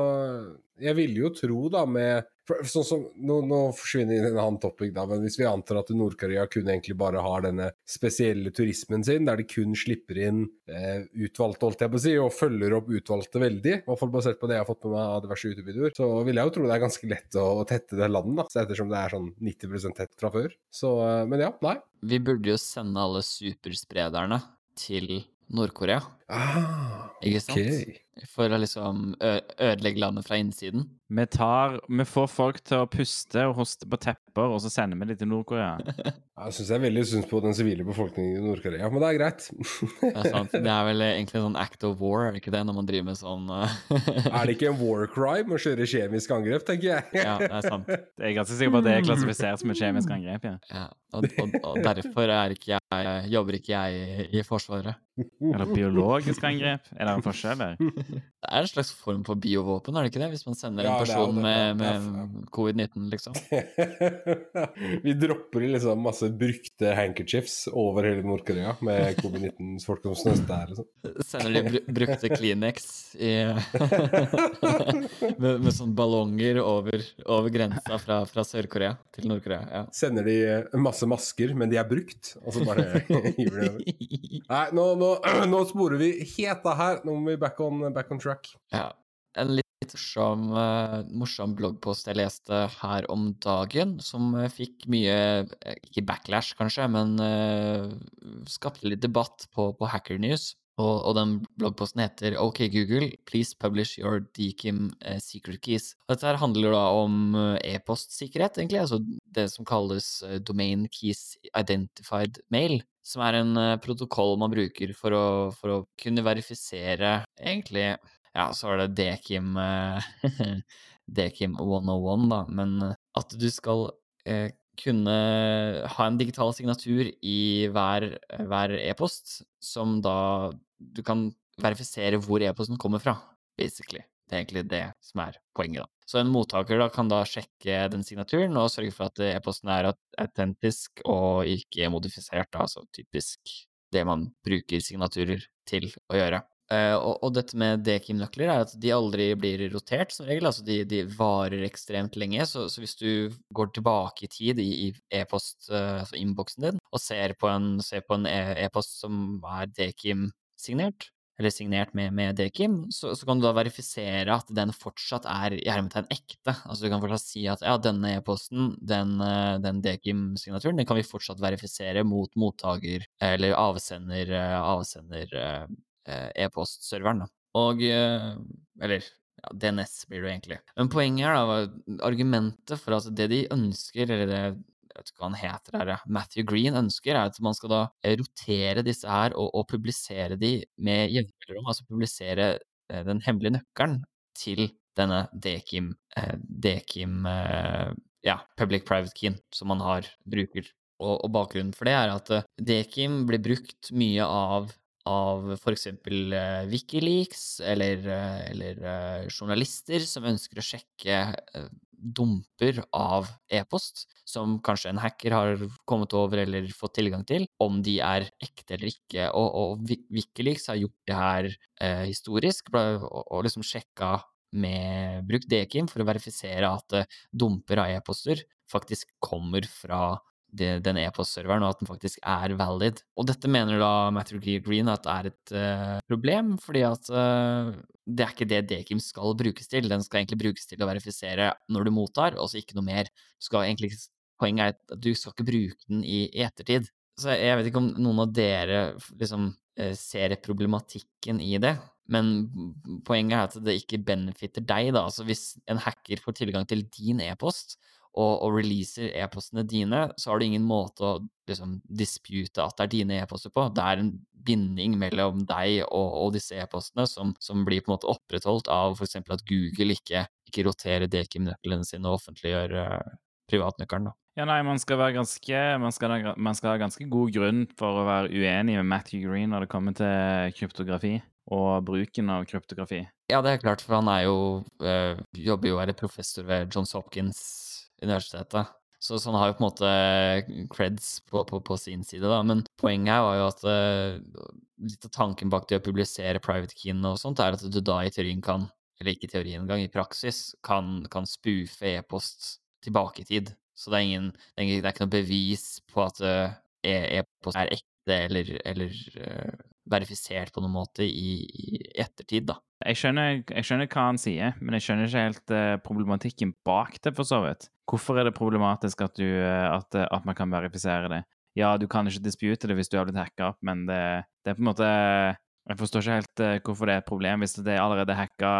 jeg ville jo tro, da, med For, sånn som, nå, nå forsvinner en annen topic, da, men hvis vi antar at Nord-Korea kun egentlig bare har denne spesielle turismen sin, der de kun slipper inn eh, utvalgte, holdt jeg på å si, og følger opp utvalgte veldig, i hvert fall basert på det jeg har fått med meg av diverse YouTube-videoer, så vil jeg jo tro det er ganske lett å, å tette det landet, da, så ettersom det er sånn 90 tett fra før. Så, eh, men ja, nei. Vi burde jo sende alle supersprederne til Nord-Korea, Ah, ikke sant? Okay. For å liksom ødelegge landet fra innsiden. Vi, tar, vi får folk til å puste og hoste på tepper, og så sender vi dem til Nord-Korea. *laughs* Jeg syns jeg er veldig synd på den sivile befolkningen i Nord-Korea, men det er greit. Det er, sant. det er vel egentlig en sånn act of war, er det ikke det, når man driver med sånn *laughs* er det ikke en war crime å kjøre kjemisk angrep, tenker jeg? Ja, det er sant. Jeg er ganske sikker på at det er klassifisert som et kjemisk angrep. ja. Ja, og, og, og derfor er ikke jeg, jobber ikke jeg i, Forsvaret. Eller biologisk angrep. Er det en forskjell der? Det er en slags form for biovåpen, er det ikke det? Hvis man sender en Ja, er person det. med, Det med, med covid-19, liksom. *laughs* Vi dropper liksom masse brukte handkerchiefs over hele Nord-Korea med covid-19-folk som snøste der. Liksom. Sender de br brukte Kleenex i *laughs* med, med sånne ballonger over, over grensa fra, fra Sør-Korea til Nord-Korea. Ja. Sender de eh, masse masker, men de er brukt, og så bare *laughs* hiver de over. Nei, nå, nå, *clears throat* nå sporer vi helt heta her. Nå må vi back on, back on track. Ja. En litt morsom, eh, morsom bloggpost jeg leste her om dagen, som eh, fikk mye eh, Ikke backlash, kanskje, men uh, skapte litt debatt på, på Hacker News. Og, og den bloggposten heter OK Google, please publish your DKIM secret keys. Dette her handler da om e-postsikkerhet, egentlig. Altså det som kalles domain keys identified mail. Som er en eh, protokoll man bruker for å, for å kunne verifisere egentlig ja, så var det Dekim eh, *laughs* Dekim 101, da, men at du skal eh, kunne ha en digital signatur i hver hver e-post, som da du kan verifisere hvor e-posten kommer fra, basically. Det er egentlig det som er poenget, da. Så en mottaker da kan da sjekke den signaturen og sørge for at e-posten er autentisk og ikke modifisert, da, altså typisk det man bruker signaturer til å gjøre. Eh, og, og dette med DKIM-nøkler er at de aldri blir rotert, som regel. Altså de, de varer ekstremt lenge. Så, så hvis du går tilbake i tid i, i e-post, eh, altså innboksen din, og ser på en, e-post e- som er DKIM-signert, eller signert med, med DKIM, så, så kan du da verifisere at den fortsatt er i hermetegn ekte. Altså du kan fortsatt si at ja, denne e-posten, den, eh, den DKIM-signaturen, den kan vi fortsatt verifisere mot mottaker eller avsender, eh, eh, e-postserveren. da. Og Eller ja, DNS blir det egentlig. Men poenget er da argumentet for at det de ønsker, eller det jeg vet ikke hva han heter her, Matthew Green ønsker, er at man skal da eh, rotere disse her og, og publisere de med jevne mellomrom. Altså publisere eh, den hemmelige nøkkelen til denne Dekim, Dekim eh, ja, public private keyen som man har, bruker. Og, og bakgrunnen for det er at Dekim blir brukt mye av av f.eks. Wikileaks eller, eh, eller eh, journalister som ønsker å sjekke eh, dumper av e-post som kanskje en hacker har kommet over eller fått tilgang til, om de er ekte eller ikke. Og, og Wikileaks har gjort det her eh, historisk, og, og liksom sjekka med brukt Dekim for å verifisere at eh, dumper av e-poster faktisk kommer fra det, den e-postserveren, og at den faktisk er valid. Og dette mener da Matthew. Green at er et uh, problem, fordi at uh, det er ikke det Dekim skal brukes til. Den skal egentlig brukes til å verifisere når du mottar, og så ikke noe mer. Egentlig, poenget er at du skal ikke bruke den i ettertid. Så jeg vet ikke om noen av dere liksom uh, ser problematikken i det. Men poenget er at det ikke benefitter deg, da. Altså hvis en hacker får tilgang til din e-post, og, og releaser e-postene dine, så har du ingen måte å liksom dispute at det er dine e-poster på. Det er en binding mellom deg og, og disse e-postene som, som blir på en måte opprettholdt av f.eks. at Google ikke, ikke roterer Dekim-nøklene sine og offentliggjør uh, privatnøkkelen. da. Ja, nei, man skal, være ganske, man, skal, man skal ha ganske god grunn for å være uenig med Matthew Green når det kommer til kryptografi og bruken av kryptografi. Ja, det er klart, for han er jo øh, jobber jo er professor ved Johns Hopkins universitetet. Så, så han har jo på en måte creds på, på, på sin side, da. Men poenget her var jo at eh, litt av tanken bak det å publisere private keyen og sånt, er at du da i teorien kan eller ikke i teorien engang, i praksis, kan, kan spoofe e-post tilbake i tid. Så det ingen, det er, ingen, det er ikke noe bevis på at eh, e- e-post er ekte eller, eller uh, verifisert på noen måte i, i ettertid, da. Jeg skjønner, jeg skjønner, hva han sier, men jeg skjønner ikke helt uh, problematikken bak det, for så vidt. Hvorfor er det problematisk at, du, uh, at, at, man kan verifisere det? Ja, du kan ikke dispute det hvis du har blitt hacka opp, men det, det, er på en måte Jeg forstår ikke helt uh, hvorfor det er et problem hvis det er allerede hacka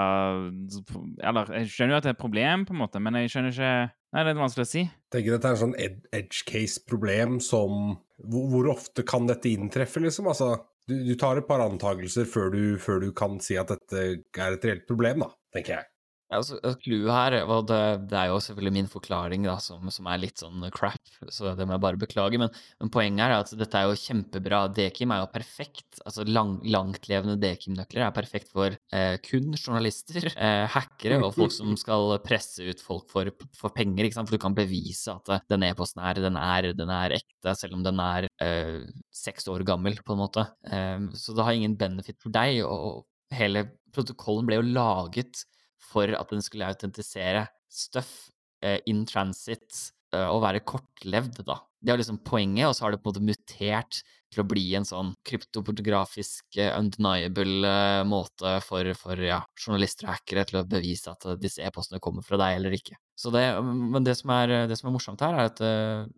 Eller, jeg skjønner jo at det er et problem, på en måte, men jeg skjønner ikke Nei, det er vanskelig å si. Jeg tenker dette er en sånn edge case-problem som hvor, hvor, ofte kan dette inntreffe, liksom? Altså, du, du tar et par antakelser før du, før du, kan si at dette er et reelt problem, da, tenker jeg. Ja, altså, Clouet her, og det, det, er jo selvfølgelig min forklaring da, som, som, er litt sånn crap, så det må jeg bare beklage. Men, men poenget er at dette er jo kjempebra. Dekim er jo perfekt. altså lang, Langtlevende Dekim-nøkler er perfekt for eh, kun journalister, *laughs* eh, hackere og folk som skal presse ut folk for, for penger. For du kan bevise at eh, den e-posten her, den er, den er ekte, selv om den er eh, seks år gammel, på en måte. Eh, så det har ingen benefit for deg. og hele protokollen ble jo laget for at den skulle autentisere stuff uh, in transit uh, og være kortlevd, da. Det er liksom poenget, og så har det på en måte mutert til å bli en sånn kryptoportografisk, uh, undeniable måte for, for ja, journalister og hackere til å bevise at disse e-postene kommer fra deg eller ikke. Så det, men det som, er, det som er morsomt her, er at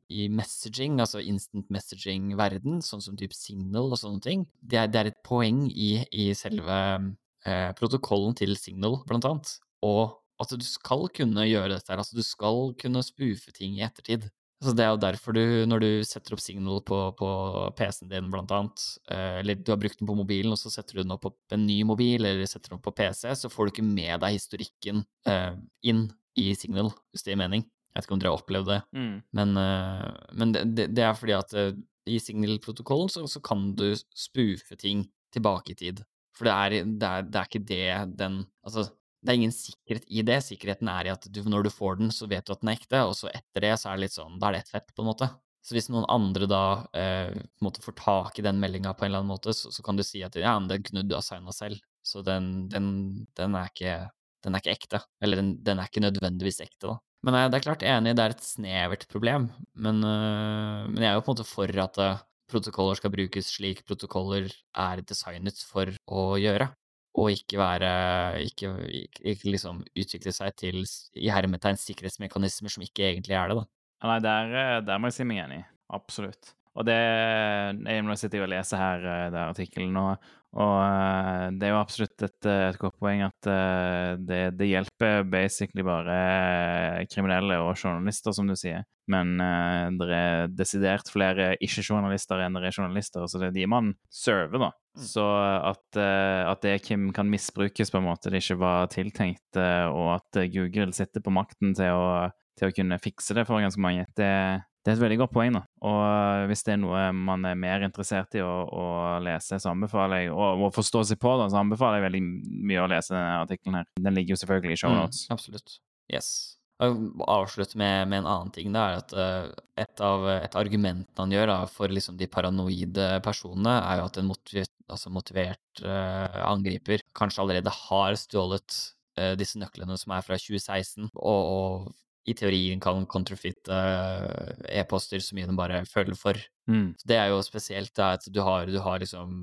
i messaging, altså instant messaging-verden, sånn som type Signal og sånne ting, det er, det er et poeng i, i selve eh, protokollen til Signal, blant annet, og at du skal kunne gjøre dette her. Altså, du skal kunne spoofe ting i ettertid. Så det er jo derfor du, når du setter opp Signal på, på PC-en din, blant annet, eh, eller du har brukt den på mobilen, og så setter du den opp på en ny mobil, eller setter den opp på PC, så får du ikke med deg historikken eh, inn i Signal, hvis det gir mening. Jeg vet ikke om dere har opplevd det, mm. men, uh, men det, det, er fordi at uh, i Signal-protokollen så, så, kan du spoofe ting tilbake i tid. For det er, det er, det er ikke det den Altså, det er ingen sikkerhet i det. Sikkerheten er i at du, når du får den, så vet du at den er ekte, og så etter det så er det litt sånn Da er det ett fett, på en måte. Så hvis noen andre da eh, får tak i den meldinga på en eller annen måte, så, så, kan du si at ja, men den kunne du ha signa selv, så den, den, den, er ikke, den, er ikke, ekte. Eller den, er ikke nødvendigvis ekte, da. Men eh, det er klart, jeg er enig, det er et snevert problem, men, øh, men jeg er jo på en måte for at øh, protokoller skal brukes slik protokoller er designet for å gjøre og ikke være ikke, ikke, liksom utvikle seg til i hermetegn sikkerhetsmekanismer som ikke egentlig er det, da. Nei, der, eh, der må jeg si meg enig. Absolutt. Og det Jeg sitter sitte og lese her, eh, den artikkelen, og, og, eh, det er jo absolutt et, et godt poeng at det, det, hjelper basically bare kriminelle og journalister, som du sier. Men det er desidert flere ikke-journalister enn det er journalister, så det er de man server, da. Mm. Så at, at, det Kim kan misbrukes på en måte det ikke var tiltenkt, og at Google sitter på makten til å, til å kunne fikse det for ganske mange, det, det er et veldig godt poeng. da. Og eh, Hvis det er noe man er mer interessert i å, å lese, så anbefaler jeg, og, og forstå seg på, da, så anbefaler jeg veldig mye å lese denne artikkelen. her. Den ligger jo selvfølgelig i shownotes. Mm, absolutt. Yes. Avslutt med, med, en annen ting. Det er at uh, et av et argument han gjør da, for liksom de paranoide personene, er jo at en motivert, altså motivert uh, angriper kanskje allerede har stjålet uh, disse nøklene som er fra 2016, og, og i teorien kan counterfeite uh, e-poster så mye de bare føler for. Mm. det er jo spesielt da, at du har, du har liksom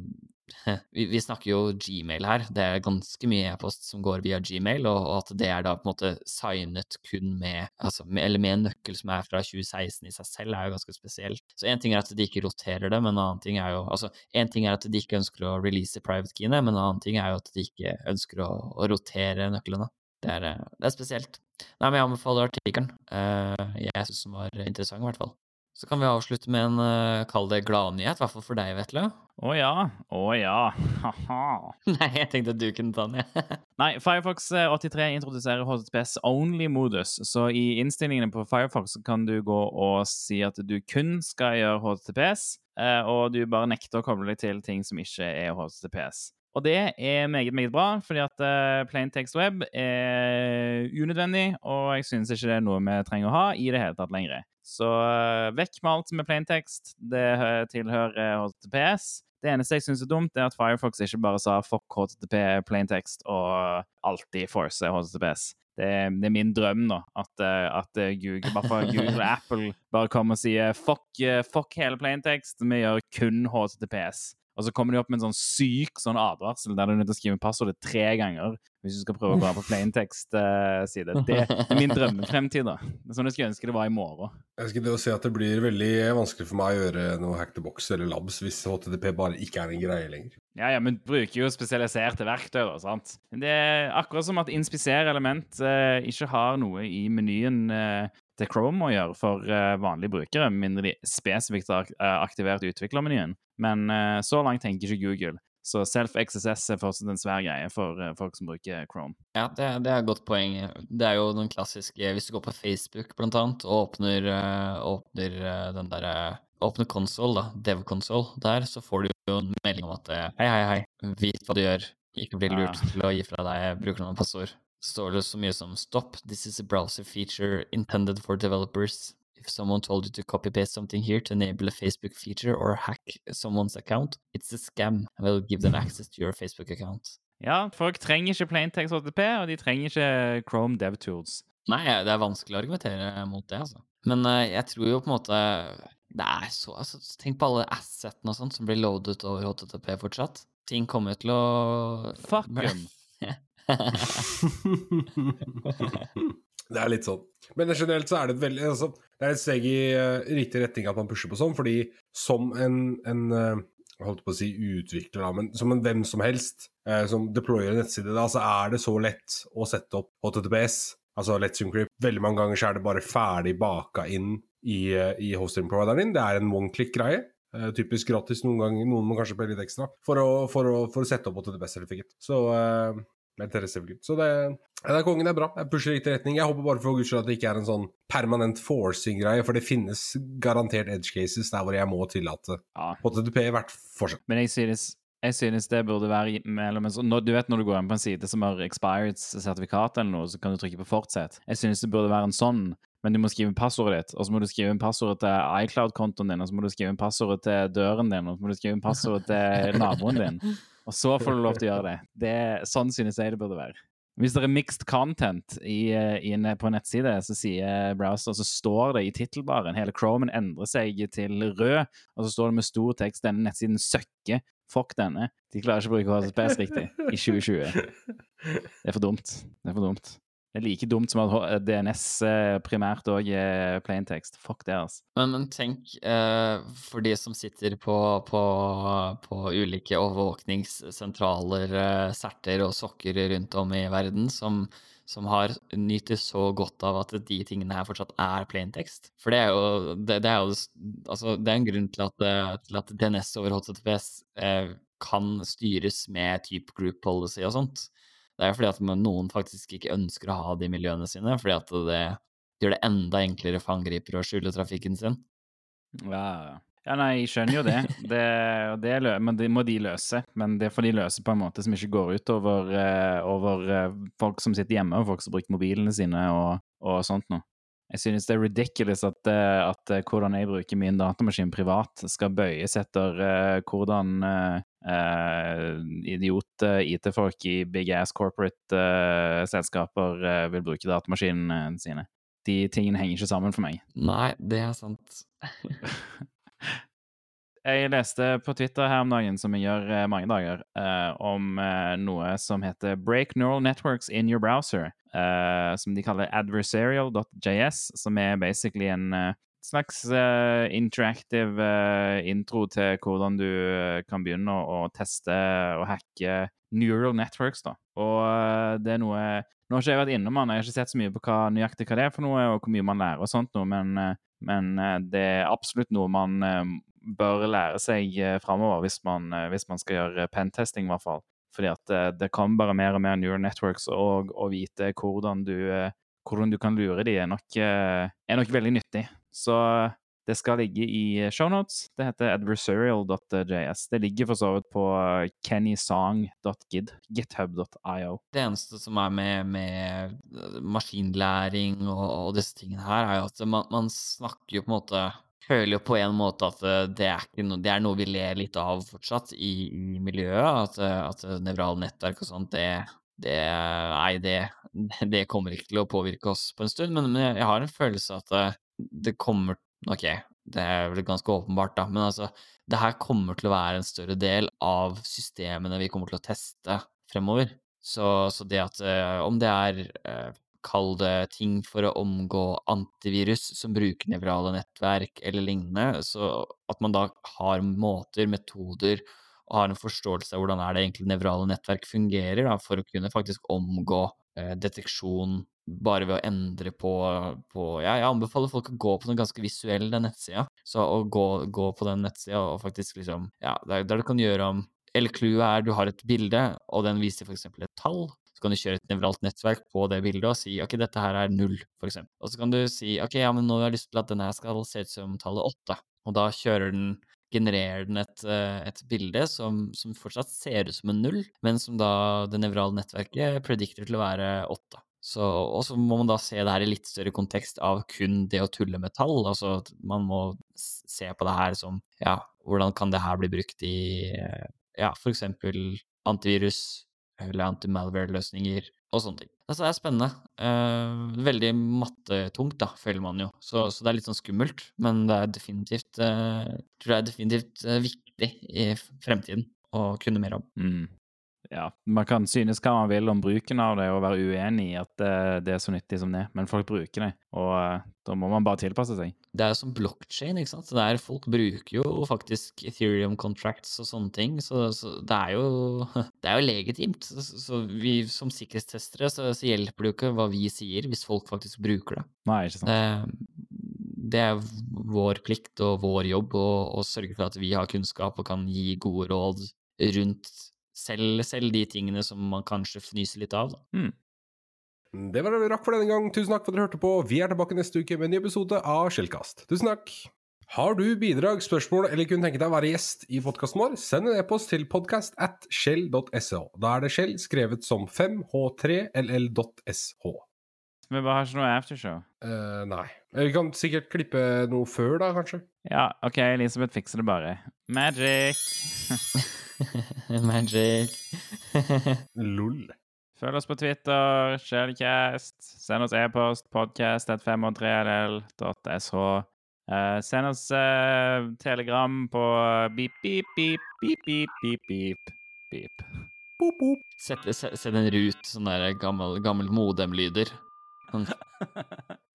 *laughs* vi, vi, snakker jo Gmail her. Det er ganske mye e-post som går via Gmail, og, og, at det er da på en måte signet kun med altså, med, Eller med en nøkkel som er fra 2016 i seg selv, er jo ganske spesielt. Så én ting er at de ikke roterer det, men en annen ting er jo Altså, én ting er at de ikke ønsker å release private keyene, men en annen ting er jo at de ikke ønsker å, å rotere nøklene. Det er, eh, det er spesielt. Nei, men jeg anbefaler artikkelen. Uh, jeg syns den var interessant, i hvert fall. Så kan vi avslutte med en uh, kall det gladnyhet, i hvert fall for deg, Vetle. Å oh, ja. Å oh, ja. Ha-ha. *laughs* Nei, jeg tenkte at du kunne ta den, jeg. *laughs* Nei, Firefox 83 introduserer HTTPS only-modus. Så i innstillingene på Firefox kan du gå og si at du kun skal gjøre HTTPS, og du bare nekter å koble deg til ting som ikke er HTTPS. Og det er meget, meget bra, fordi at uh, plain text web er unødvendig, og jeg synes ikke det er noe vi trenger å ha i det hele tatt lenger. Så uh, vekk med alt som er plain text. Det tilhører HTTPS. Det eneste jeg syns er dumt, er at Firefox ikke bare sa fuck HTTP plain text og alltid force HTTPS. Det er, det er min drøm nå, at, eh, at eh, Google, Google og Apple bare kommer og sier fuck, eh, fuck hele plaintext, vi gjør kun HTTPS. Og så kommer de opp med en sånn syk sånn advarsel der du er nødt til å skrive passordet tre ganger hvis du skal prøve å gå på plaintext-side. Det er min *laughs* drømmefremtid. da. Det er sånn jeg skulle ønske det var i morgen. Jeg skulle si at det blir veldig vanskelig for meg å gjøre noe hack the box eller labs hvis HTTP bare ikke er en greie lenger. Ja, ja, men bruker jo spesialiserte verktøy, da, sant. Det er akkurat som at inspisere element eh, ikke har noe i menyen eh, til Chrome å gjøre for eh, vanlige brukere, med mindre de spesifikt har eh, aktivert utviklermenyen. Men eh, så langt tenker ikke Google. Så self-XSS er fortsatt en svær greie for eh, folk som bruker Chrome. Ja, det, det er et godt poeng. Det er jo den klassiske Hvis du går på Facebook, blant annet, og åpner, eh, åpner den derre Åpner konsol, da, dev-konsol, der, så får du jo en melding om at hei, hei, hei, vit hva du gjør. Ikke bli lurt ja. til å gi fra deg brukernavn og passord. Så står det så mye som stop, this is a browser feature intended for developers. If someone told you to copy-paste something here to enable a Facebook feature or hack someone's account, it's a scam and will give them access to your Facebook account. Ja, folk trenger ikke plaintext HTTP, og de trenger ikke Chrome DevTools. Nei, det er vanskelig å argumentere mot det, altså. Men uh, jeg tror jo på en måte Det er så altså, Tenk på alle assetene og sånt som blir loadet over HTTP fortsatt. Ting kommer jo til å Fuck em. *laughs* *laughs* *laughs* det er litt sånn. Men generelt så er det et veldig altså, Det er et steg i uh, riktig retning at man pusher på sånn, fordi som en, en uh, holdt på å si utvikler, da, men som en hvem som helst eh, som deployer en nettside, da, så er det så lett å sette opp HTTPS, altså Let's Encrypt. Veldig mange ganger så er det bare ferdig baka inn i, eh, i hosting-provideren din. Det er en one-click-greie. Typisk gratis noen ganger, noen må kanskje betale litt ekstra for å, for å, for å sette opp HTTPS-certificate. Så eh. Så det, det er kongen, det er bra. Jeg pusher i riktig retning. Jeg håper bare for guds skyld at det ikke er en sånn permanent forcing-greie, for det finnes garantert edge cases der hvor jeg må tillate Ja. HTTP i hvert fortsatt. Men jeg synes, jeg synes det burde være mellom en sånn Du vet når du går inn på en side som har expired sertifikat eller noe, så kan du trykke på fortsett. Jeg synes det burde være en sånn, men du må skrive passordet ditt, og så må du skrive inn passordet til iCloud-kontoen din, og så må du skrive inn passordet til døren din, og så må du skrive inn passordet til naboen din. *laughs* Og så får du lov til å gjøre det. det sånn synes jeg det burde være. Hvis det er mixed content i, eh, i på en nettside, så sier browser, så står det i tittelbaren hele Chromen endrer seg til rød, og så står det med stor tekst 'Denne nettsiden søkker'. Fuck denne. De klarer ikke å bruke HSPS riktig i *laughs* 2020. Det er for dumt. Det er for dumt. Det er like dumt som at DNS eh, primært òg er plaintext. Fuck det, altså. Men, men tenk, eh, for de som sitter på, på, på ulike overvåkningssentraler, eh, serter og sokker rundt om i verden, som, som har nyter så godt av at de tingene her fortsatt er plaintext. For det er jo, det, det er jo altså, det er en grunn til at, eh, til at DNS over HTTPS kan styres med type group policy og sånt. Det er jo fordi at noen faktisk ikke ønsker å ha de miljøene sine, fordi at det gjør det enda enklere for angripere å skjule trafikken sin. Ja, ja, nei, jeg skjønner jo det. det, det men det må de løse. Men det får de løse på en måte som ikke går ut over, eh, over eh, folk som sitter hjemme, og folk som bruker mobilene sine og, og sånt noe. Jeg synes det er ridiculous at, eh, at eh, hvordan jeg bruker min datamaskin privat, skal bøyes etter uh, hvordan eh, idiot-IT-folk i big ass corporate eh, selskaper uh, vil bruke datamaskinene sine. De tingene henger ikke sammen for meg. Nei, det er sant. *laughs* Jeg leste på Twitter her om dagen, som jeg gjør eh, mange dager, eh, om eh, noe som heter Break Neural Networks in your browser. eh, som de kaller adversarial.js, som er basically en eh, slags eh, interactive intro til hvordan du kan begynne å, å teste og hacke neural networks. da. Og det er noe Nå har ikke jeg vært innom den, jeg har ikke sett så mye på hva nøyaktig hva det er for noe, og hvor mye man lærer og sånt noe, men, men det er absolutt noe man bør lære seg eh, framover hvis, eh, hvis man skal gjøre pentesting, i hvert fall. Fordi at eh, det kommer bare mer og mer neural networks, og å vite hvordan du, hvordan du kan lure de, er nok, er nok veldig nyttig. Så det skal ligge i shownotes. Det heter adversarial.js. Det ligger for så vidt på kennysong.gid, github.io. Det eneste som er med, med maskinlæring og, og disse tingene her, er jo at man, man snakker jo på en måte føler jo på en måte at eh, det er, noe, det er noe vi ler litt av fortsatt i, i miljøet. At, eh, at nevrale nettverk og sånt, det, det Nei, det, *laughs* det kommer ikke til å påvirke oss på en stund. Men, men jeg har en følelse at eh, det kommer Ok, det er vel ganske åpenbart, da, men altså det her kommer til å være en større del av systemene vi kommer til å teste fremover. Så, så det at om det er kall det ting for å omgå antivirus som bruker nevrale nettverk eller lignende, så at man da har måter, metoder og har en forståelse av hvordan er det egentlig nevrale nettverk fungerer, da, for å kunne faktisk omgå eh, deteksjon bare ved å endre på, på ja, Jeg anbefaler folk å gå på den ganske visuelle nettsida. Så å gå, gå på den nettsida og faktisk liksom Ja, der, der du kan gjøre om Eller clouet er du har et bilde, og den viser eksempel et tall kan du kjøre et nevralt nettverk på det bildet og si ok, dette her er null, eksempel. Og så kan du si ok, ja, men nå har jeg lyst til at denne skal se ut som tallet åtte. Og da kjører den genererer den et, eh, et bilde som, som, fortsatt ser ut som en null, men som da det nevrale nettverket predikter til å være åtte. Så, og så må man da se det her i litt større kontekst av kun det å tulle med tall. Altså man må se på det her som ja, hvordan kan det her bli brukt i ja, for eksempel antivirus, eller anti-malware-løsninger og sånne ting. Altså, det er spennende. Eh, veldig mattetungt, da, føler man jo. Så, så, det er litt sånn skummelt, men det er definitivt eh, tror jeg er definitivt uh, viktig i fremtiden å kunne mer om. Mm. Ja, man kan synes hva man vil om bruken av det, og være uenig i at det, det er så nyttig som det, men folk bruker det, og da må man bare tilpasse seg. Det er jo som blokkjede, ikke sant. Der folk bruker jo faktisk Ethereum contracts og sånne ting. Så, så det, er jo, *laughs* det er jo legitimt. Så, så vi som sikkerhetstestere, så, så, hjelper det jo ikke hva vi sier, hvis folk faktisk bruker det. Nei, ikke sant. Det, det er vår plikt og vår jobb å sørge for at vi har kunnskap og kan gi gode råd rundt selv, selv de tingene som man kanskje fnyser litt av. Da. Mm. Det var det vi rakk for denne gang. Tusen takk for at dere hørte på. Vi er tilbake neste uke med en ny episode av Skjellkast. Tusen takk. Har du bidrag, spørsmål eller kunne tenke deg å være gjest i podkasten vår, send en e-post til podcast at shell.sh. Da er det Shell skrevet som 5h3ll.sh. Vi bare har ikke noe aftershow. Uh, nei. Vi kan sikkert klippe noe før, da, kanskje? Ja, OK, Elisabeth fikser det bare. Magic! *laughs* *laughs* Magic. *laughs* Lol. Følg oss på Twitter, Shellcast. Send oss e-post, podcast at 503ll.sh. Uh, send oss uh, telegram på beep, beep, beep, beep, beep, beep, beep, beep. Boop, boop. Sett, sett, sett en rut, sånn der gammel, gammel modem-lyder. Sånn.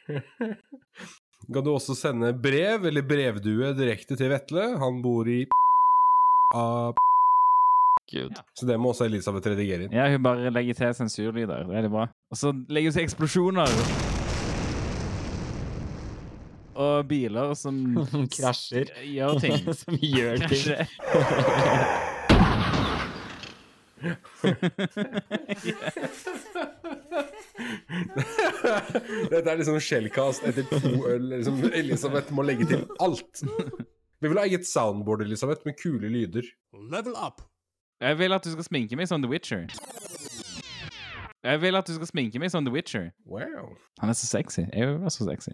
*laughs* kan du også sende brev eller brevdue direkte til Vetle. Han bor i av Gud. Ja. Så det må også Elisabeth redigere inn. Ja, hun bare legger til sensurlyder. Det er veldig bra. Og så legger hun til eksplosjoner. Og biler som *laughs* Krasjer. Gjør ting. *laughs* som gjør ting. *laughs* Dette er liksom Shellcast etter to øl. Liksom, Elisabeth må legge til alt. Vi vil ha eget soundboard, Elisabeth, med kule lyder. Level up. Jeg vil at du skal sminke meg som The Witcher. Jeg vil at du skal sminke meg som The Witcher. Wow. Han er så sexy. Jeg er jo så sexy.